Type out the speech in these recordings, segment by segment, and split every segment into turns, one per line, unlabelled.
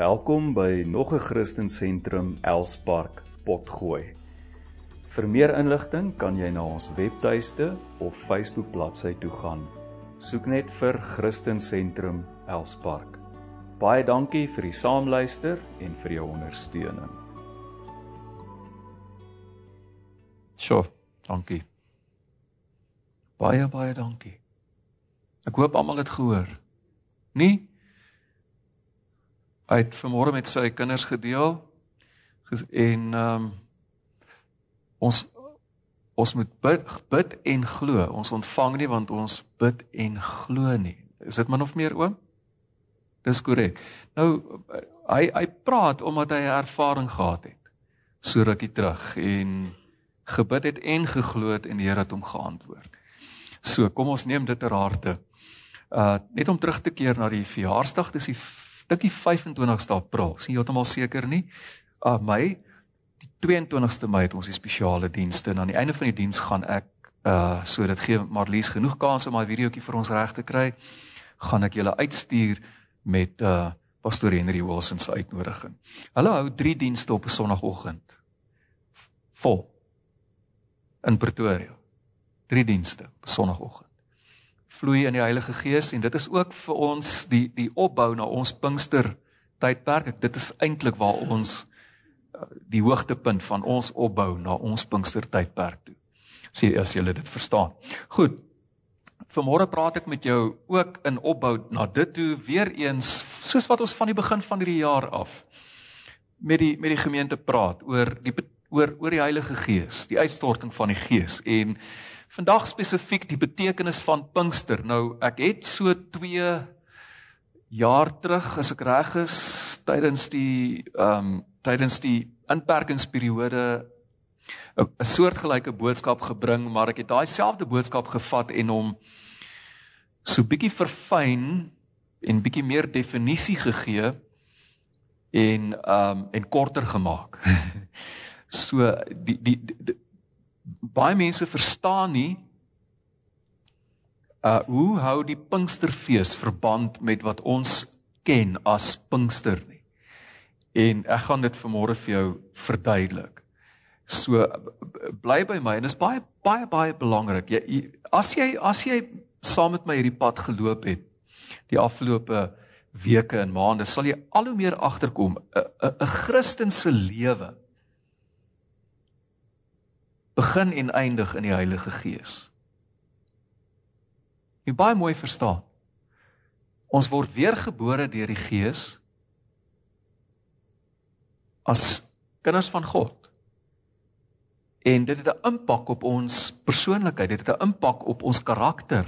Welkom by nog 'n Christen Sentrum Elspark Potgooi. Vir meer inligting kan jy na ons webtuiste of Facebook bladsy toe gaan. Soek net vir Christen Sentrum Elspark. Baie dankie vir die saamluister en vir jou ondersteuning.
Sjoe, dankie. Baie baie dankie. Ek hoop almal het gehoor. Nie uit vanmôre met sy kinders gedeel en ehm um, ons ons moet bid, bid en glo. Ons ontvang nie want ons bid en glo nie. Is dit min of meer oom? Dis korrek. Nou hy hy praat omdat hy 'n ervaring gehad het so rukkie terug en gebid het en geglo het en die Here het hom geantwoord. So, kom ons neem dit ter harte. Uh net om terug te keer na die verjaarsdag, dis die dink die 25ste April. Sien heeltemal seker nie. Uh Mei die 22ste Mei het ons die spesiale dienste en aan die einde van die diens gaan ek uh so dit gee Marlies genoeg kans om my videoetjie vir ons reg te kry, gaan ek julle uitstuur met uh Pastor Henry Wilson se uitnodiging. Hulle hou 3 dienste op 'n Sondagoggend. Vol in Pretoria. 3 dienste op Sondagoggend vloei in die Heilige Gees en dit is ook vir ons die die opbou na ons Pinkster tydperk. Dit is eintlik waar ons uh, die hoogtepunt van ons opbou na ons Pinkster tydperk toe. Sê as jy dit verstaan. Goed. Vanmôre praat ek met jou ook in opbou na dit toe weer eens soos wat ons van die begin van hierdie jaar af met die met die gemeente praat oor die oor oor die Heilige Gees, die uitstorting van die Gees en vandag spesifiek die betekenis van Pinkster. Nou ek het so 2 jaar terug as ek reg is tydens die ehm um, tydens die inperkingsperiode 'n soortgelyke boodskap gebring, maar ek het daai selfde boodskap gevat en hom so bietjie verfyn en bietjie meer definisie gegee en ehm um, en korter gemaak. so die, die, die baie mense verstaan nie uh hoe hou die Pinksterfees verband met wat ons ken as Pinkster nie. En ek gaan dit vanmôre vir jou verduidelik. So bly by my en dit is baie baie baie belangrik. Jy as jy as jy saam met my hierdie pad geloop het die afgelope weke en maande, sal jy al hoe meer agterkom 'n 'n 'n Christen se lewe begin en eindig in die Heilige Gees. Jy baie mooi verstaan. Ons word weergebore deur die Gees as kinders van God. En dit het 'n impak op ons persoonlikheid, dit het 'n impak op ons karakter.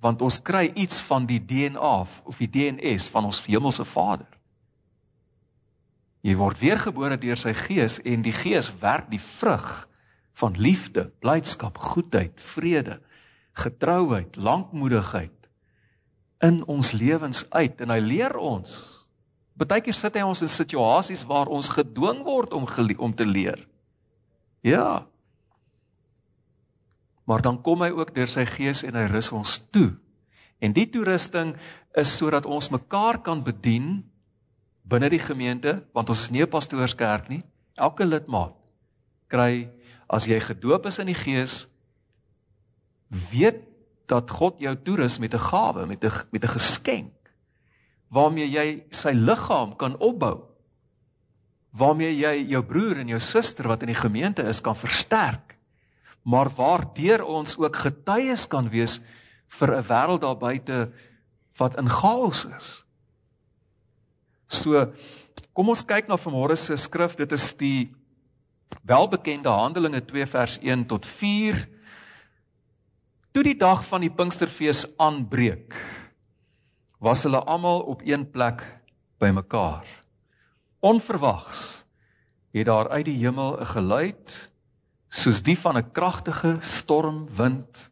Want ons kry iets van die DNA of die DNS van ons hemelse Vader. Jy word weergebore deur sy Gees en die Gees werk die vrug van liefde, blydskap, goedheid, vrede, getrouheid, lankmoedigheid in ons lewens uit en hy leer ons. Partykeer sit hy ons in situasies waar ons gedwing word om om te leer. Ja. Maar dan kom hy ook deur sy gees en hy rus ons toe. En die toerusting is sodat ons mekaar kan bedien binne die gemeente, want ons is nie 'n pastoorskerk nie. Elke lidmaat kry as jy gedoop is in die Gees, weet dat God jou toerus met 'n gawe, met 'n met 'n geskenk waarmee jy sy liggaam kan opbou. Waarmee jy jou broer en jou suster wat in die gemeente is kan versterk. Maar waardeur ons ook getuies kan wees vir 'n wêreld daar buite wat in chaos is. So kom ons kyk na vanmôre se skrif. Dit is die welbekende Handelinge 2 vers 1 tot 4 Toe die dag van die Pinksterfees aanbreek was hulle almal op een plek bymekaar. Onverwags het daar uit die hemel 'n geluid soos die van 'n kragtige stormwind.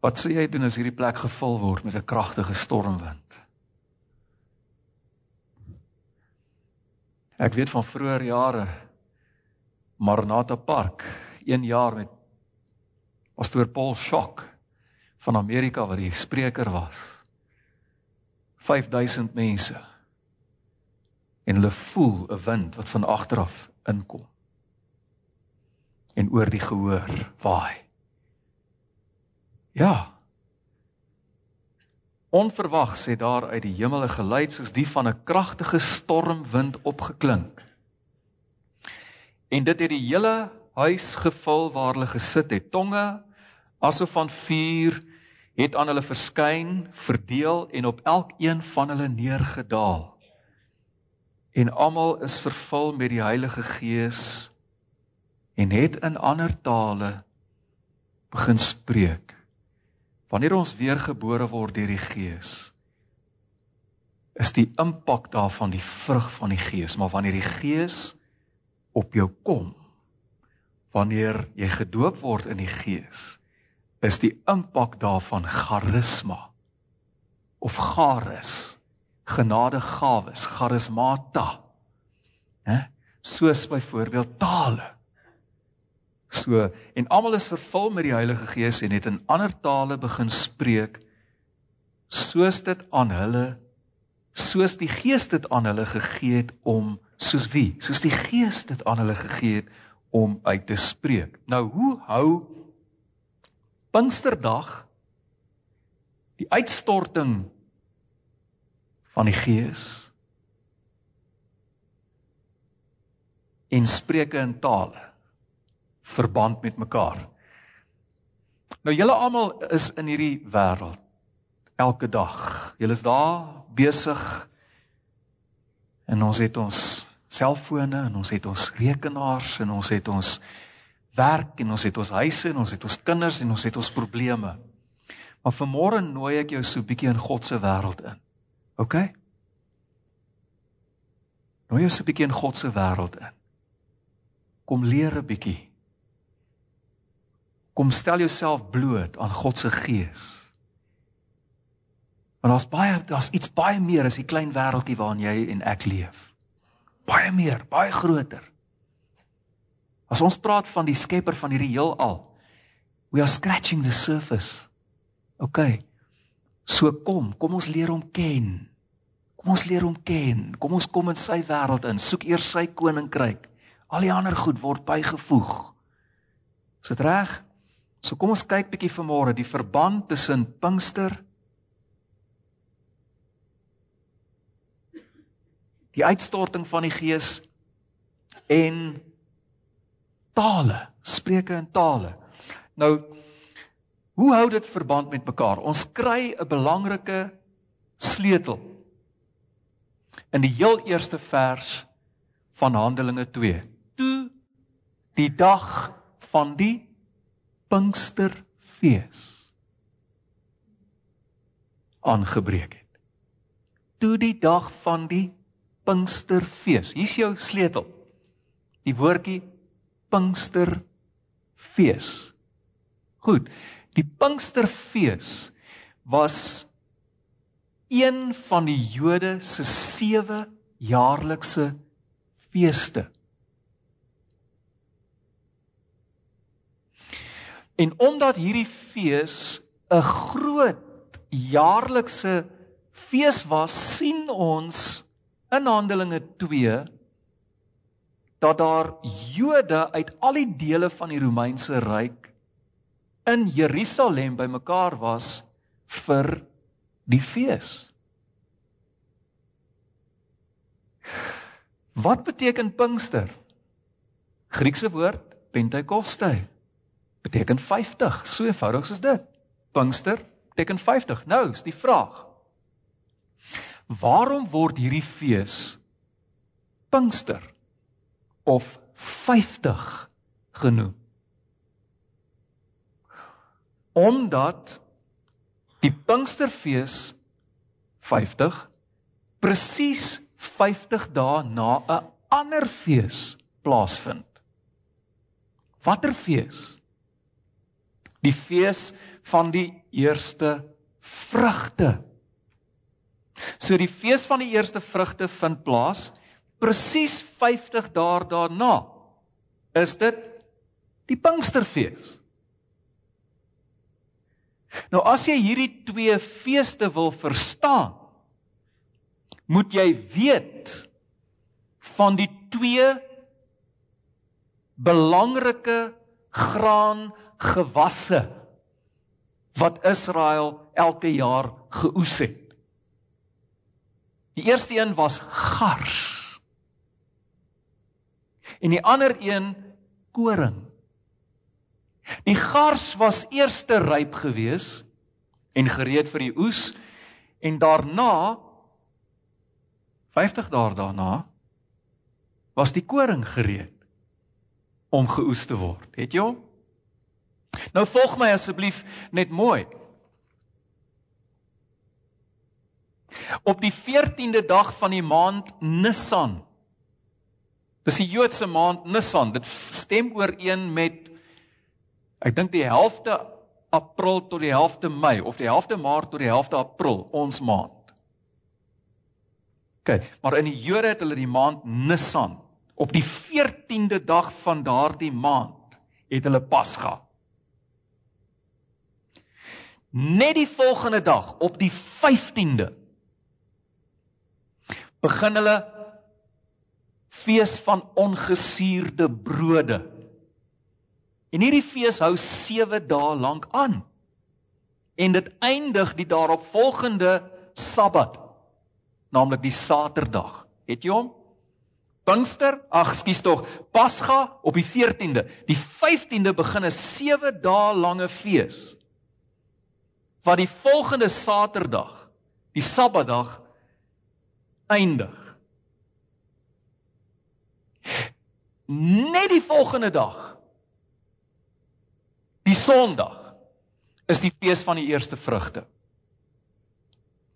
Wat sê jy doen as hierdie plek gevul word met 'n kragtige stormwind? Ek weet van vroeë jare Maranatha Park, 1 jaar met pastoor Paul Schock van Amerika wat die spreker was. 5000 mense. en hulle voel 'n wind wat van agter af inkom en oor die gehoor waai. Ja. Onverwags het daar uit die hemel 'n geluid soos die van 'n kragtige stormwind opgeklink. En dit het die hele huis gevul waar hulle gesit het. Tonge asof van vuur het aan hulle verskyn, verdeel en op elkeen van hulle neergedaal. En almal is vervul met die Heilige Gees en het in ander tale begin spreek. Wanneer ons weergebore word deur die Gees, is die impak daarvan die vrug van die Gees, maar wanneer die Gees op jou kom, wanneer jy gedoop word in die Gees, is die impak daarvan charisma of charis genadegawes charismata hè? Soos byvoorbeeld tale. So en almal is vervul met die Heilige Gees en het in ander tale begin spreek soos dit aan hulle soos die Gees dit aan hulle gegee het om soos wie soos die Gees dit aan hulle gegee het om uit te spreek nou hoe hou Pinksterdag die uitstorting van die Gees en spreuke in tale verband met mekaar. Nou julle almal is in hierdie wêreld elke dag. Julle is daar besig en ons het ons selfone en ons het ons rekenaars en ons het ons werk en ons het ons huise en ons het ons kinders en ons het ons probleme. Maar vanmôre nooi ek jou so bietjie in God se wêreld in. OK? Nooi jou so bietjie in God se wêreld in. Kom leer 'n bietjie. Kom stel jouself bloot aan God se gees. Want daar's baie daar's iets baie meer as die klein wêreldjie waarin jy en ek leef. Baie meer, baie groter. As ons praat van die skepper van hierdie heelal, we are scratching the surface. OK. So kom, kom ons leer hom ken. Kom ons leer hom ken. Kom ons kom in sy wêreld in. Soek eers sy koninkryk. Al die ander goed word bygevoeg. Is dit reg? So kom ons kyk bietjie vanmôre die verband tussen Pinkster die uitstorting van die Gees en tale, spreuke in tale. Nou hoe hou dit verband met mekaar? Ons kry 'n belangrike sleutel in die heel eerste vers van Handelinge 2. Toe die dag van die Pinksterfees aangebreek het. Toe die dag van die Pinksterfees. Hier's jou sleutel. Die woordjie Pinksterfees. Goed. Die Pinksterfees was een van die Jode se sewe jaarlikse feeste. En omdat hierdie fees 'n groot jaarlikse fees was, sien ons in Handelinge dat daar Jode uit al die dele van die Romeinse ryk in Jerusalem bymekaar was vir die fees. Wat beteken Pinkster? Griekse woord Pentekoste. Beteken 50, so eenvoudig soos dit. Pinkster beteken 50. Nou is die vraag: Waarom word hierdie fees Pinkster? of 50 genoem. Omdat die Pinksterfees 50 presies 50 dae na 'n ander fees plaasvind. Watter fees? Die fees van die eerste vrugte. So die fees van die eerste vrugte vind plaas presies 50 dae daarna is dit die Pinksterfees. Nou as jy hierdie twee feeste wil verstaan, moet jy weet van die twee belangrike graan gewasse wat Israel elke jaar geoes het. Die eerste een was gars. En die ander een koring. Die gars was eerste ryp gewees en gereed vir die oes en daarna 50 dae daarna was die koring gereed om geoes te word. Het jy hom? Nou volg my asseblief net mooi. Op die 14de dag van die maand Nisan. Dis die Joodse maand Nisan. Dit stem ooreen met ek dink die helfte April tot die helfte Mei of die helfte Maart tot die helfte April, ons maand. OK, maar in die Jode het hulle die maand Nisan. Op die 14de dag van daardie maand het hulle Pasga. Net die volgende dag op die 15de begin hulle fees van ongesuurde brode. En hierdie fees hou 7 dae lank aan. En dit eindig die daaropvolgende Sabbat, naamlik die Saterdag. Het jy hom? Pinkster, ag skus tog, Pasga op die 14de. Die 15de begin 'n 7 dae lange fees. Wat die volgende Saterdag, die Sabbatdag eindig. Net die volgende dag, die Sondag, is die fees van die eerste vrugte.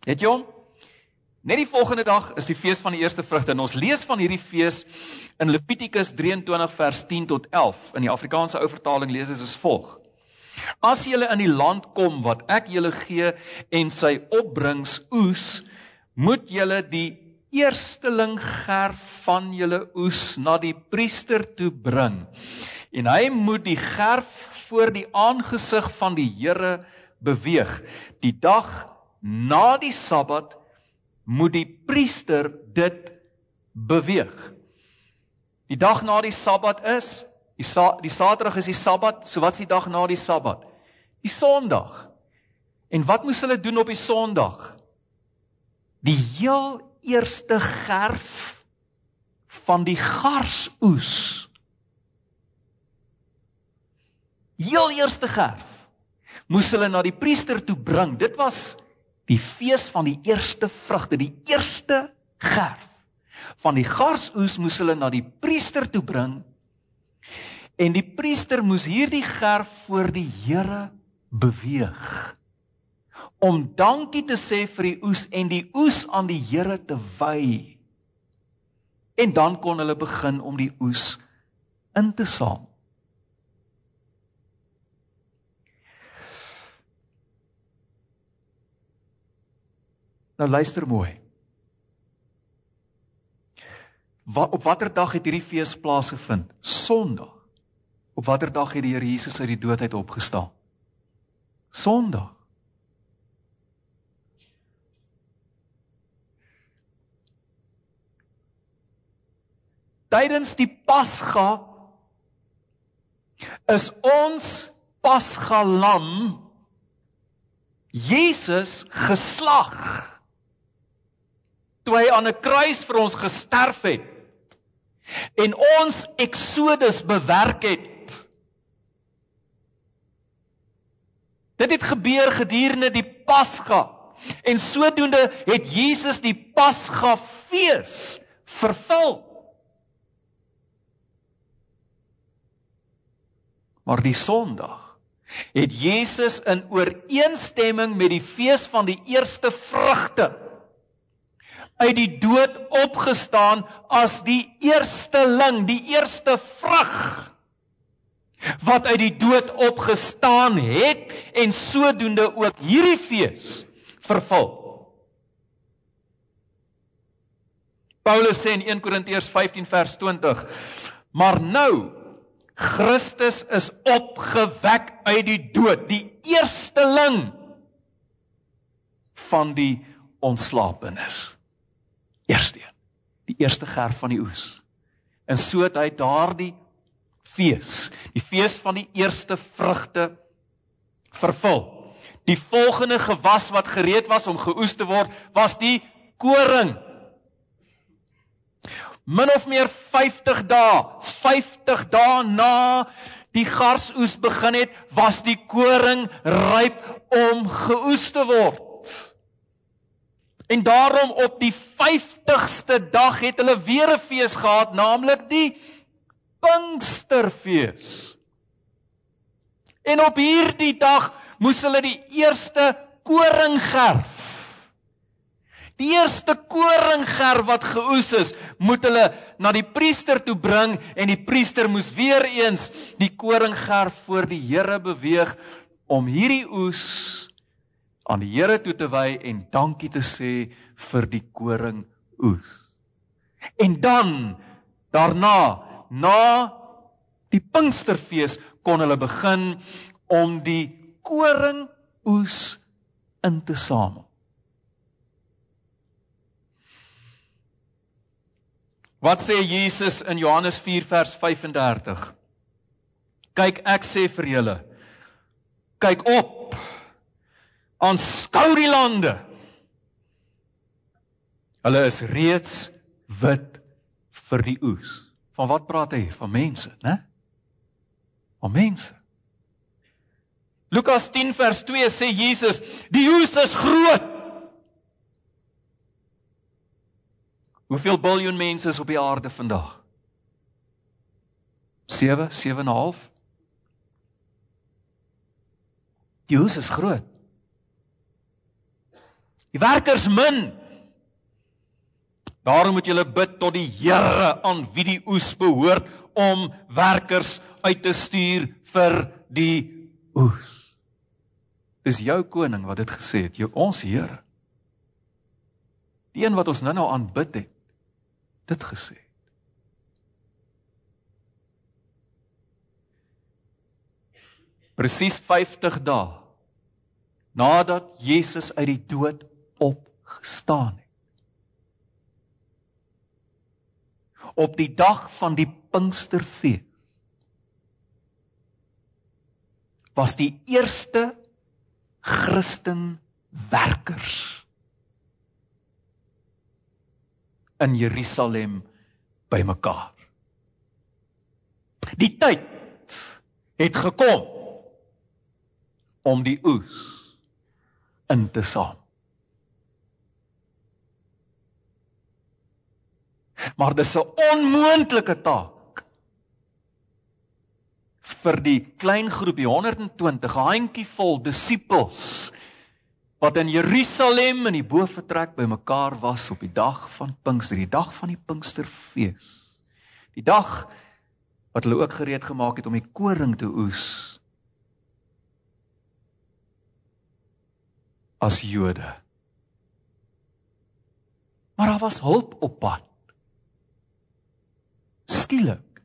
Het jy hom? Net die volgende dag is die fees van die eerste vrugte en ons lees van hierdie fees in Levitikus 23 vers 10 tot 11. In die Afrikaanse ou vertaling lees dit as volg: As julle in die land kom wat ek julle gee en sy opbrengs oes, moet julle die eersteling gerf van julle oes na die priester toe bring. En hy moet die gerf voor die aangesig van die Here beweeg. Die dag na die Sabbat moet die priester dit beweeg. Die dag na die Sabbat is die sa die Saterdag is die Sabbat, so wat's die dag na die Sabbat? Die Sondag. En wat moes hulle doen op die Sondag? Die heel eerste gerf van die garsoes. Heel eerste gerf moes hulle na die priester toe bring. Dit was die fees van die eerste vrugte, die eerste gerf van die garsoes moes hulle na die priester toe bring. En die priester moes hierdie gerf voor die Here beweeg om dankie te sê vir die oes en die oes aan die Here te wy. En dan kon hulle begin om die oes in te saam. Nou luister mooi. Wat op watter dag het hierdie fees plaasgevind? Sondag. Op watter dag het die Here Jesus uit die dood uit opgestaan? Sondag. Tydens die Pasga is ons Pasga lam Jesus geslag. Toe hy aan 'n kruis vir ons gesterf het en ons Exodus bewerk het. Dit het gebeur gedurende die Pasga en sodoende het Jesus die Pasga fees vervul Maar die Sondag het Jesus in ooreenstemming met die fees van die eerste vrugte uit die dood opgestaan as die eersteling, die eerste vrug wat uit die dood opgestaan het en sodoende ook hierdie fees vervul. Paulus sê in 1 Korintiërs 15 vers 20: Maar nou Christus is opgewek uit die dood, die eersteling van die ontslapenis. Eerste die eerste gerf van die oes. En so het hy daardie fees, die fees van die eerste vrugte vervul. Die volgende gewas wat gereed was om geoes te word, was die koring. Min of meer 50 dae, 50 dae na die garsoes begin het, was die koring ryp om geoes te word. En daarom op die 50ste dag het hulle weer 'n fees gehad, naamlik die Pinksterfees. En op hierdie dag moes hulle die eerste koring gerf. Die eerste koringgerf wat geoes is, moet hulle na die priester toe bring en die priester moes weer eens die koringgerf voor die Here beweeg om hierdie oes aan die Here toe te wy en dankie te sê vir die koringoes. En dan daarna, na die Pinksterfees kon hulle begin om die koringoes in te samel. Wat sê Jesus in Johannes 4 vers 35? Kyk, ek sê vir julle, kyk op. Aanskou die lande. Hulle is reeds wit vir die oes. Van wat praat hy hier? Van mense, né? Van mense. Lukas 10 vers 2 sê Jesus, die oes is groot. Hoeveel biljoen mense is op die aarde vandag? 7, 7.5. Die oes is groot. Die werkers min. Daarom moet julle bid tot die Here aan wie die oes behoort om werkers uit te stuur vir die oes. Dis jou koning wat dit gesê het, jou ons Here. Die een wat ons nou-nou aanbid het dit gesê. Presies 50 dae nadat Jesus uit die dood opgestaan het. Op die dag van die Pinksterfees was die eerste Christen werkers in Jerusalem bymekaar. Die tyd het gekom om die oes in te saam. Maar dis 'n onmoontlike taak vir die klein groepie 120 handjievol disippels wat in Jerusalem in die boefretrek bymekaar was op die dag van Pinkster, die dag van die Pinksterfees. Die dag wat hulle ook gereed gemaak het om die koring te oes. As Jode. Maar daar was hulp op pad. Skielik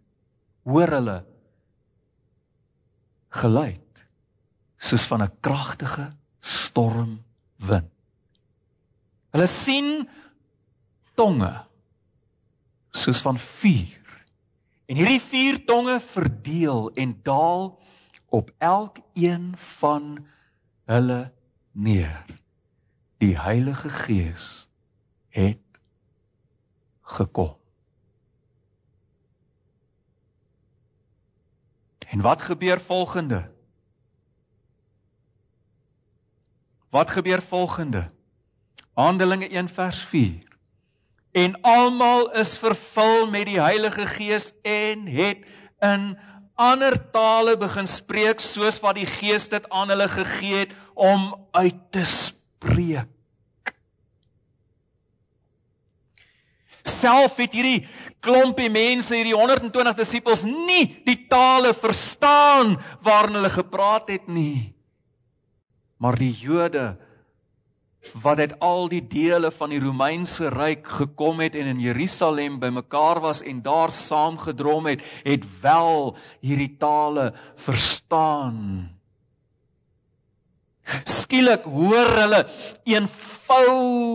hoor hulle geluid soos van 'n kragtige storm wind. Hulle sien tonge soos van vuur. En hierdie vier tonge verdeel en daal op elkeen van hulle neer. Die Heilige Gees het gekom. En wat gebeur volgende? Wat gebeur volgende? Handelinge 1 vers 4. En almal is vervul met die Heilige Gees en het in ander tale begin spreek soos wat die Gees dit aan hulle gegee het om uit te spreek. Self het hierdie klompie mense, hierdie 120 disippels nie die tale verstaan waarin hulle gepraat het nie. Maar die Jode wat uit al die dele van die Romeinse ryk gekom het en in Jerusalem bymekaar was en daar saamgedrom het, het wel hierdie tale verstaan. Skielik hoor hulle eenvoudige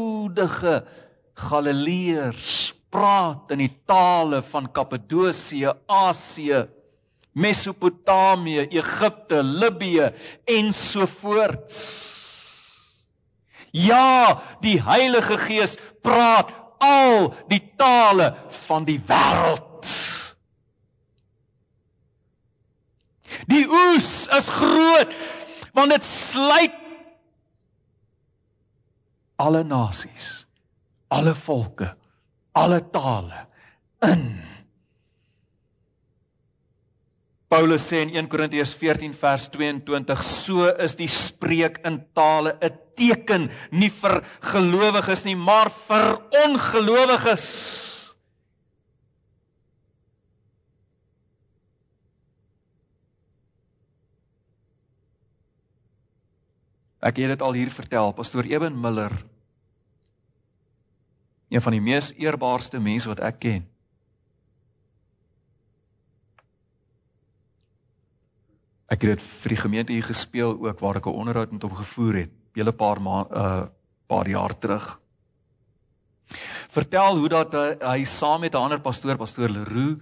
Galileërs praat in die tale van Kappadosie, Asië, Mesopotamië, Egipte, Libië en so voorts. Ja, die Heilige Gees praat al die tale van die wêreld. Die oes is groot want dit sluit alle nasies, alle volke, alle tale in. Paulus sê in 1 Korintiërs 14 vers 22 so is die spreek in tale 'n teken nie vir gelowiges nie maar vir ongelowiges. Ek het dit al hier vertel, pastoor Eben Miller. Een van die mees eerbaarste mense wat ek ken. Ek het dit vir die gemeente hier gespeel ook waar ek 'n onderhoud met hom gevoer het, hele paar 'n uh, paar jaar terug. Vertel hoe dat hy, hy saam met 'n ander pastoor, pastoor Leroux,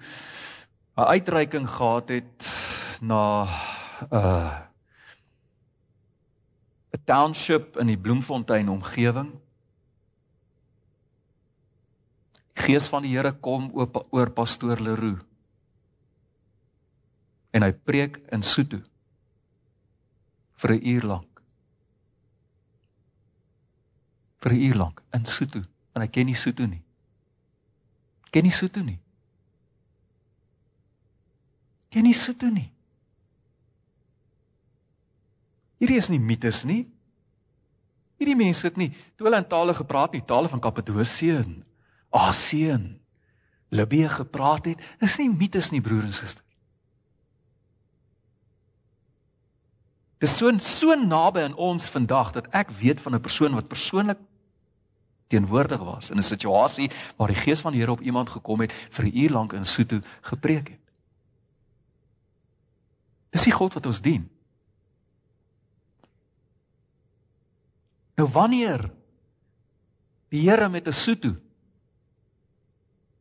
'n uitreiking gehad het na 'n uh, 'n township in die Bloemfontein omgewing. Gees van die Here kom oor, oor pastoor Leroux en hy preek in Sotho vir 'n uur lank. vir 'n uur lank in Sotho en hy ken nie Sotho nie. Ken nie Sotho nie. Ken nie Sotho nie. Hierdie is nie mites nie. Hierdie mense het nie toe hulle in tale gepraat nie, tale van Kappadosie en Asië en Libië gepraat het, is nie mites nie broer en suster. Dis so so naby aan ons vandag dat ek weet van 'n persoon wat persoonlik teenwoordig was in 'n situasie waar die gees van die Here op iemand gekom het vir 'n uur lank in Sotho gepreek het. Dis die God wat ons dien. Nou wanneer die Here met 'n Sotho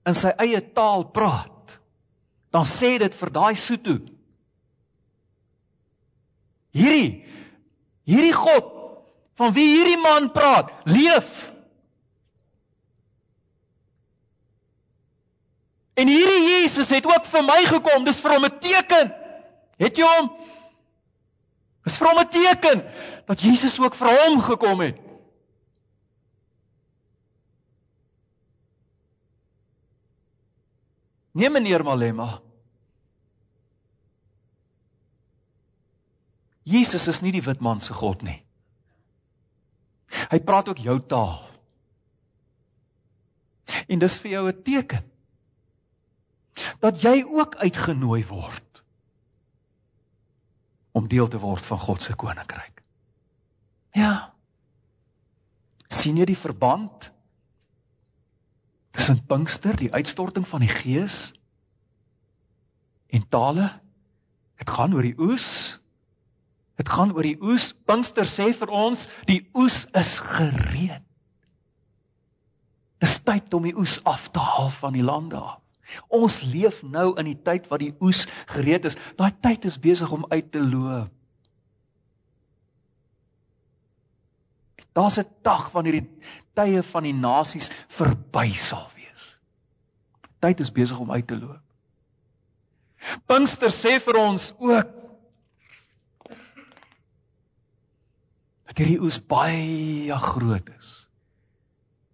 in sy eie taal praat, dan sê dit vir daai Sotho Hierdie hierdie God van wie hierdie man praat, leef. En hierdie Jesus het ook vir my gekom, dis vir hom 'n teken. Het jy hom? Dis vir hom 'n teken dat Jesus ook vir hom gekom het. Nee meneer Malema. Jesus is nie die wit man se God nie. Hy praat ook jou taal. En dis vir jou 'n teken dat jy ook uitgenooi word om deel te word van God se koninkryk. Ja. sien jy die verband tussen Pinkster, die uitstorting van die Gees en tale? Dit gaan oor die oes Dit gaan oor die oes. Pinkster sê vir ons, die oes is gereed. Dis tyd om die oes af te haal van die lande af. Ons leef nou in die tyd wat die oes gereed is. Daai tyd is besig om uit te loop. Daar's 'n dag wanneer die tye van die nasies verby sal wees. Tyd is besig om uit te loop. Pinkster sê vir ons ook dat hierdie oes baie groot is.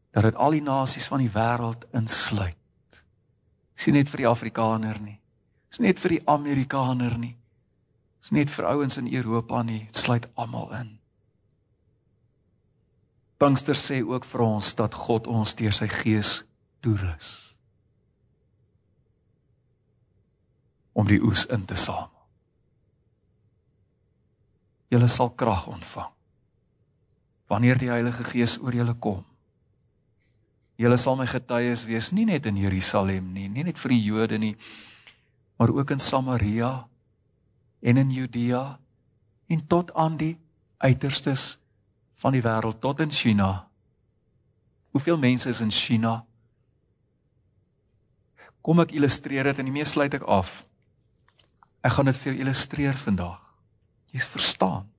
Dat dit al die nasies van die wêreld insluit. Dis nie net vir die Afrikaner nie. Dis net vir die Amerikaner nie. Dis net vir ouens in Europa nie, dit sluit almal in. Pinkster sê ook vir ons dat God ons deur sy gees toerus om die oes in te samel. Julle sal krag ontvang wanneer die Heilige Gees oor julle kom. Julle sal my getuies wees nie net in Jerusalem nie, nie net vir die Jode nie, maar ook in Samaria en in Judea en tot aan die uiterstes van die wêreld tot in China. Hoeveel mense is in China? Kom ek illustreer dit en die mees sluit ek af. Ek gaan dit vir jou illustreer vandag. Jy verstaan.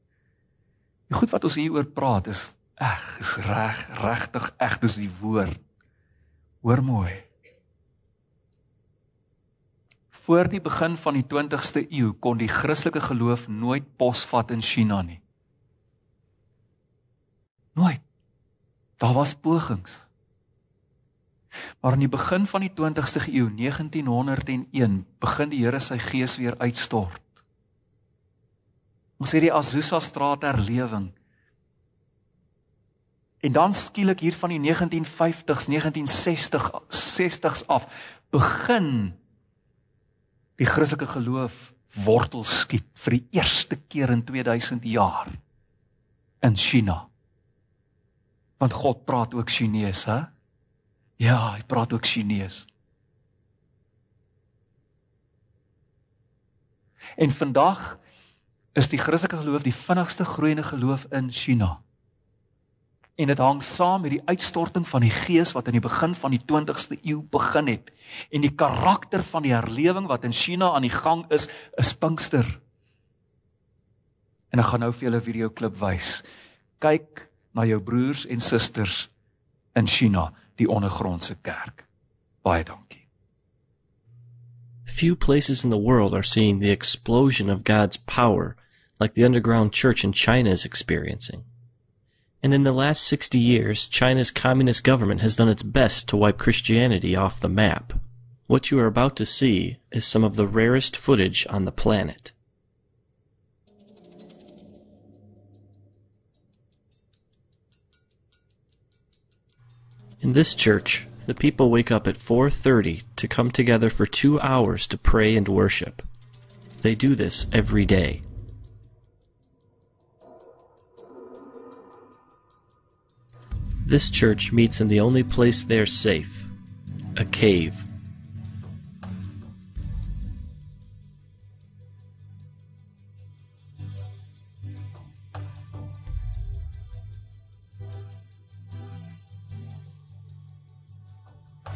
Die goed wat ons hier oor praat is eg, is reg, regtig eg, dis die woord. Hoor mooi. Voor die begin van die 20ste eeu kon die Christelike geloof nooit posvat in China nie. Nooit. Daar was pogings. Maar in die begin van die 20ste eeu, 1901, begin die Here sy gees weer uitstort. Ons het die Azusa straat herlewing. En dan skielik hier van die 1950s, 1960 60s af begin die Christelike geloof wortel skiet vir die eerste keer in 2000 jaar in China. Want God praat ook Chinees, hè? Ja, hy praat ook Chinees. En vandag is die Christelike geloof die vinnigste groeiende geloof in China. En dit hang saam met die uitstorting van die Gees wat in die begin van die 20ste eeu begin het. En die karakter van die herlewing wat in China aan die gang is, is Pinkster. En ek gaan nou vir julle 'n videoklip wys. Kyk na jou broers en susters in China, die ondergrondse kerk. Baie dankie.
Few places in the world are seeing the explosion of God's power like the underground church in China is experiencing. And in the last 60 years, China's communist government has done its best to wipe Christianity off the map. What you are about to see is some of the rarest footage on the planet. In this church, the people wake up at 4:30 to come together for 2 hours to pray and worship. They do this every day. This church meets in the only place they're safe a cave.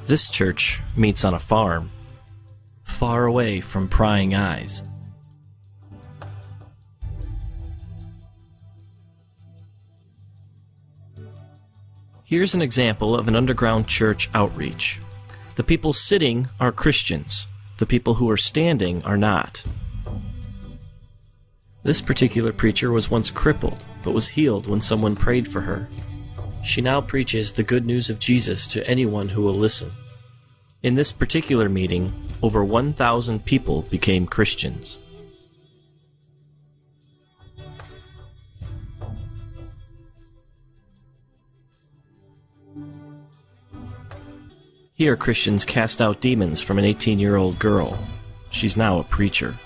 This church meets on a farm, far away from prying eyes. Here's an example of an underground church outreach. The people sitting are Christians. The people who are standing are not. This particular preacher was once crippled, but was healed when someone prayed for her. She now preaches the good news of Jesus to anyone who will listen. In this particular meeting, over 1,000 people became Christians. Here, Christians cast out demons from an 18 year old girl. She's now a preacher.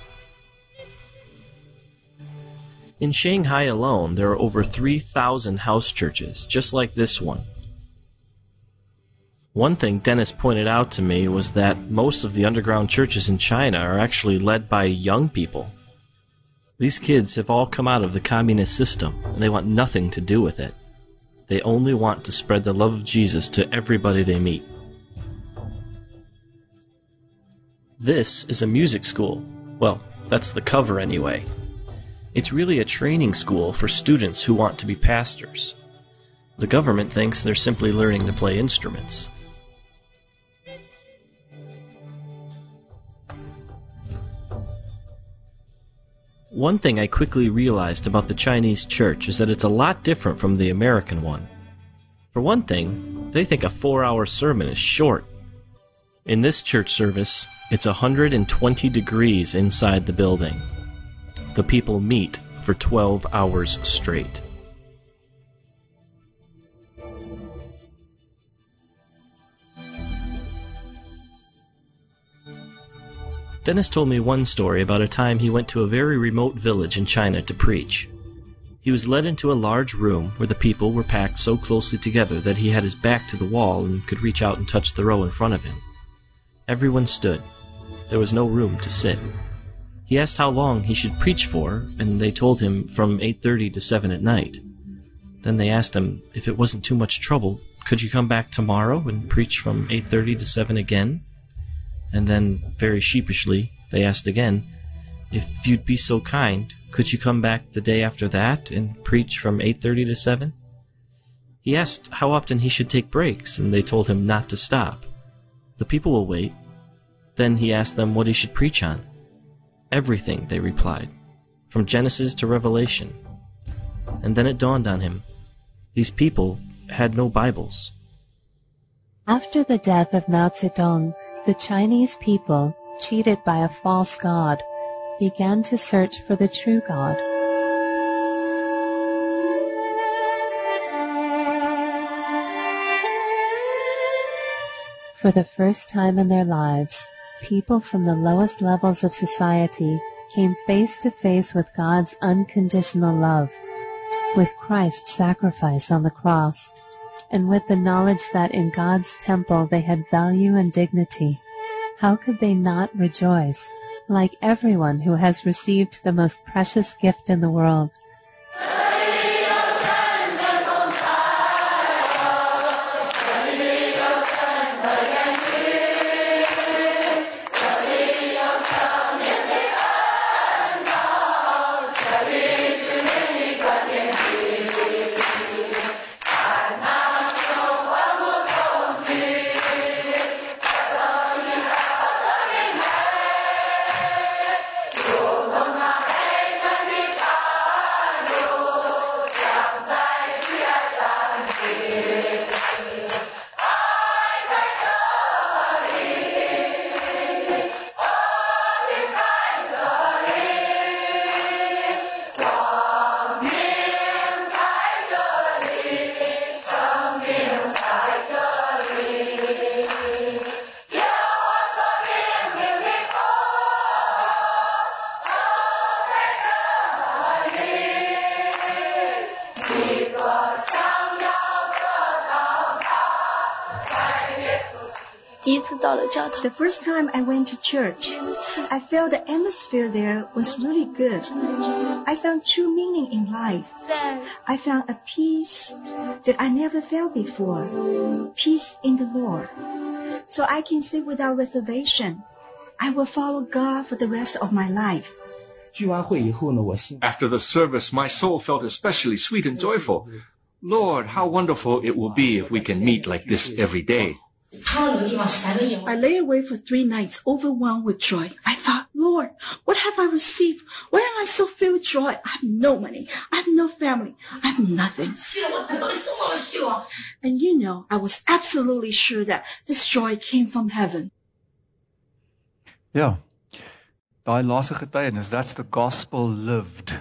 In Shanghai alone, there are over 3,000 house churches, just like this one. One thing Dennis pointed out to me was that most of the underground churches in China are actually led by young people. These kids have all come out of the communist system, and they want nothing to do with it. They only want to spread the love of Jesus to everybody they meet. This is a music school. Well, that's the cover anyway. It's really a training school for students who want to be pastors. The government thinks they're simply learning to play instruments. One thing I quickly realized about the Chinese church is that it's a lot different from the American one. For one thing, they think a four hour sermon is short. In this church service, it's 120 degrees inside the building. The people meet for 12 hours straight. Dennis told me one story about a time he went to a very remote village in China to preach. He was led into a large room where the people were packed so closely together that he had his back to the wall and could reach out and touch the row in front of him. Everyone stood. There was no room to sit. He asked how long he should preach for, and they told him from 8:30 to 7 at night. Then they asked him if it wasn't too much trouble, could you come back tomorrow and preach from 8:30 to 7 again? And then, very sheepishly, they asked again, If you'd be so kind, could you come back the day after that and preach from 8:30 to 7? He asked how often he should take breaks, and they told him not to stop. The people will wait. Then he asked them what he should preach on. Everything, they replied, from Genesis to Revelation. And then it dawned on him these people had no Bibles.
After the death of Mao Zedong, the Chinese people, cheated by a false god, began to search for the true God. For the first time in their lives, people from the lowest levels of society came face to face with God's unconditional love, with Christ's sacrifice on the cross, and with the knowledge that in God's temple they had value and dignity. How could they not rejoice, like everyone who has received the most precious gift in the world?
The first time I went to church, I felt the atmosphere there was really good. I found true meaning in life. I found a peace that I never felt before. Peace in the Lord. So I can say without reservation, I will follow God for the rest of my life.
After the service, my soul felt especially sweet and joyful. Lord, how wonderful it will be if we can meet like this every day.
I lay awake for three nights overwhelmed with joy. I thought, Lord, what have I received? Why am I so filled with joy? I have no money. I have no family. I have nothing. And you know, I was absolutely sure that this joy came from heaven.
Ja. Daai laaste getuienis, that's the gospel lived.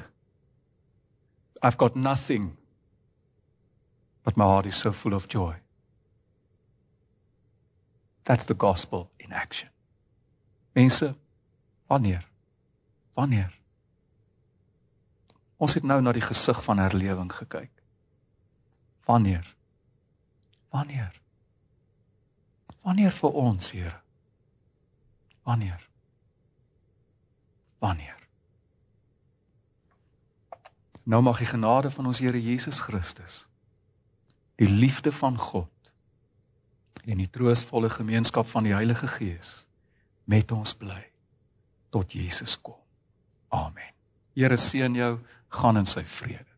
I've got nothing. But my heart is so full of joy. That's the gospel in action. Mense, wanneer? Wanneer? Ons het nou na die gesig van herlewing gekyk. Wanneer? Wanneer? Wanneer vir ons, Here? Wanneer? Wanneer? Nou mag die genade van ons Here Jesus Christus, die liefde van God en die troostvolle gemeenskap van die Heilige Gees met ons bly tot Jesus kom. Amen. Here seën jou, gaan in sy vrede.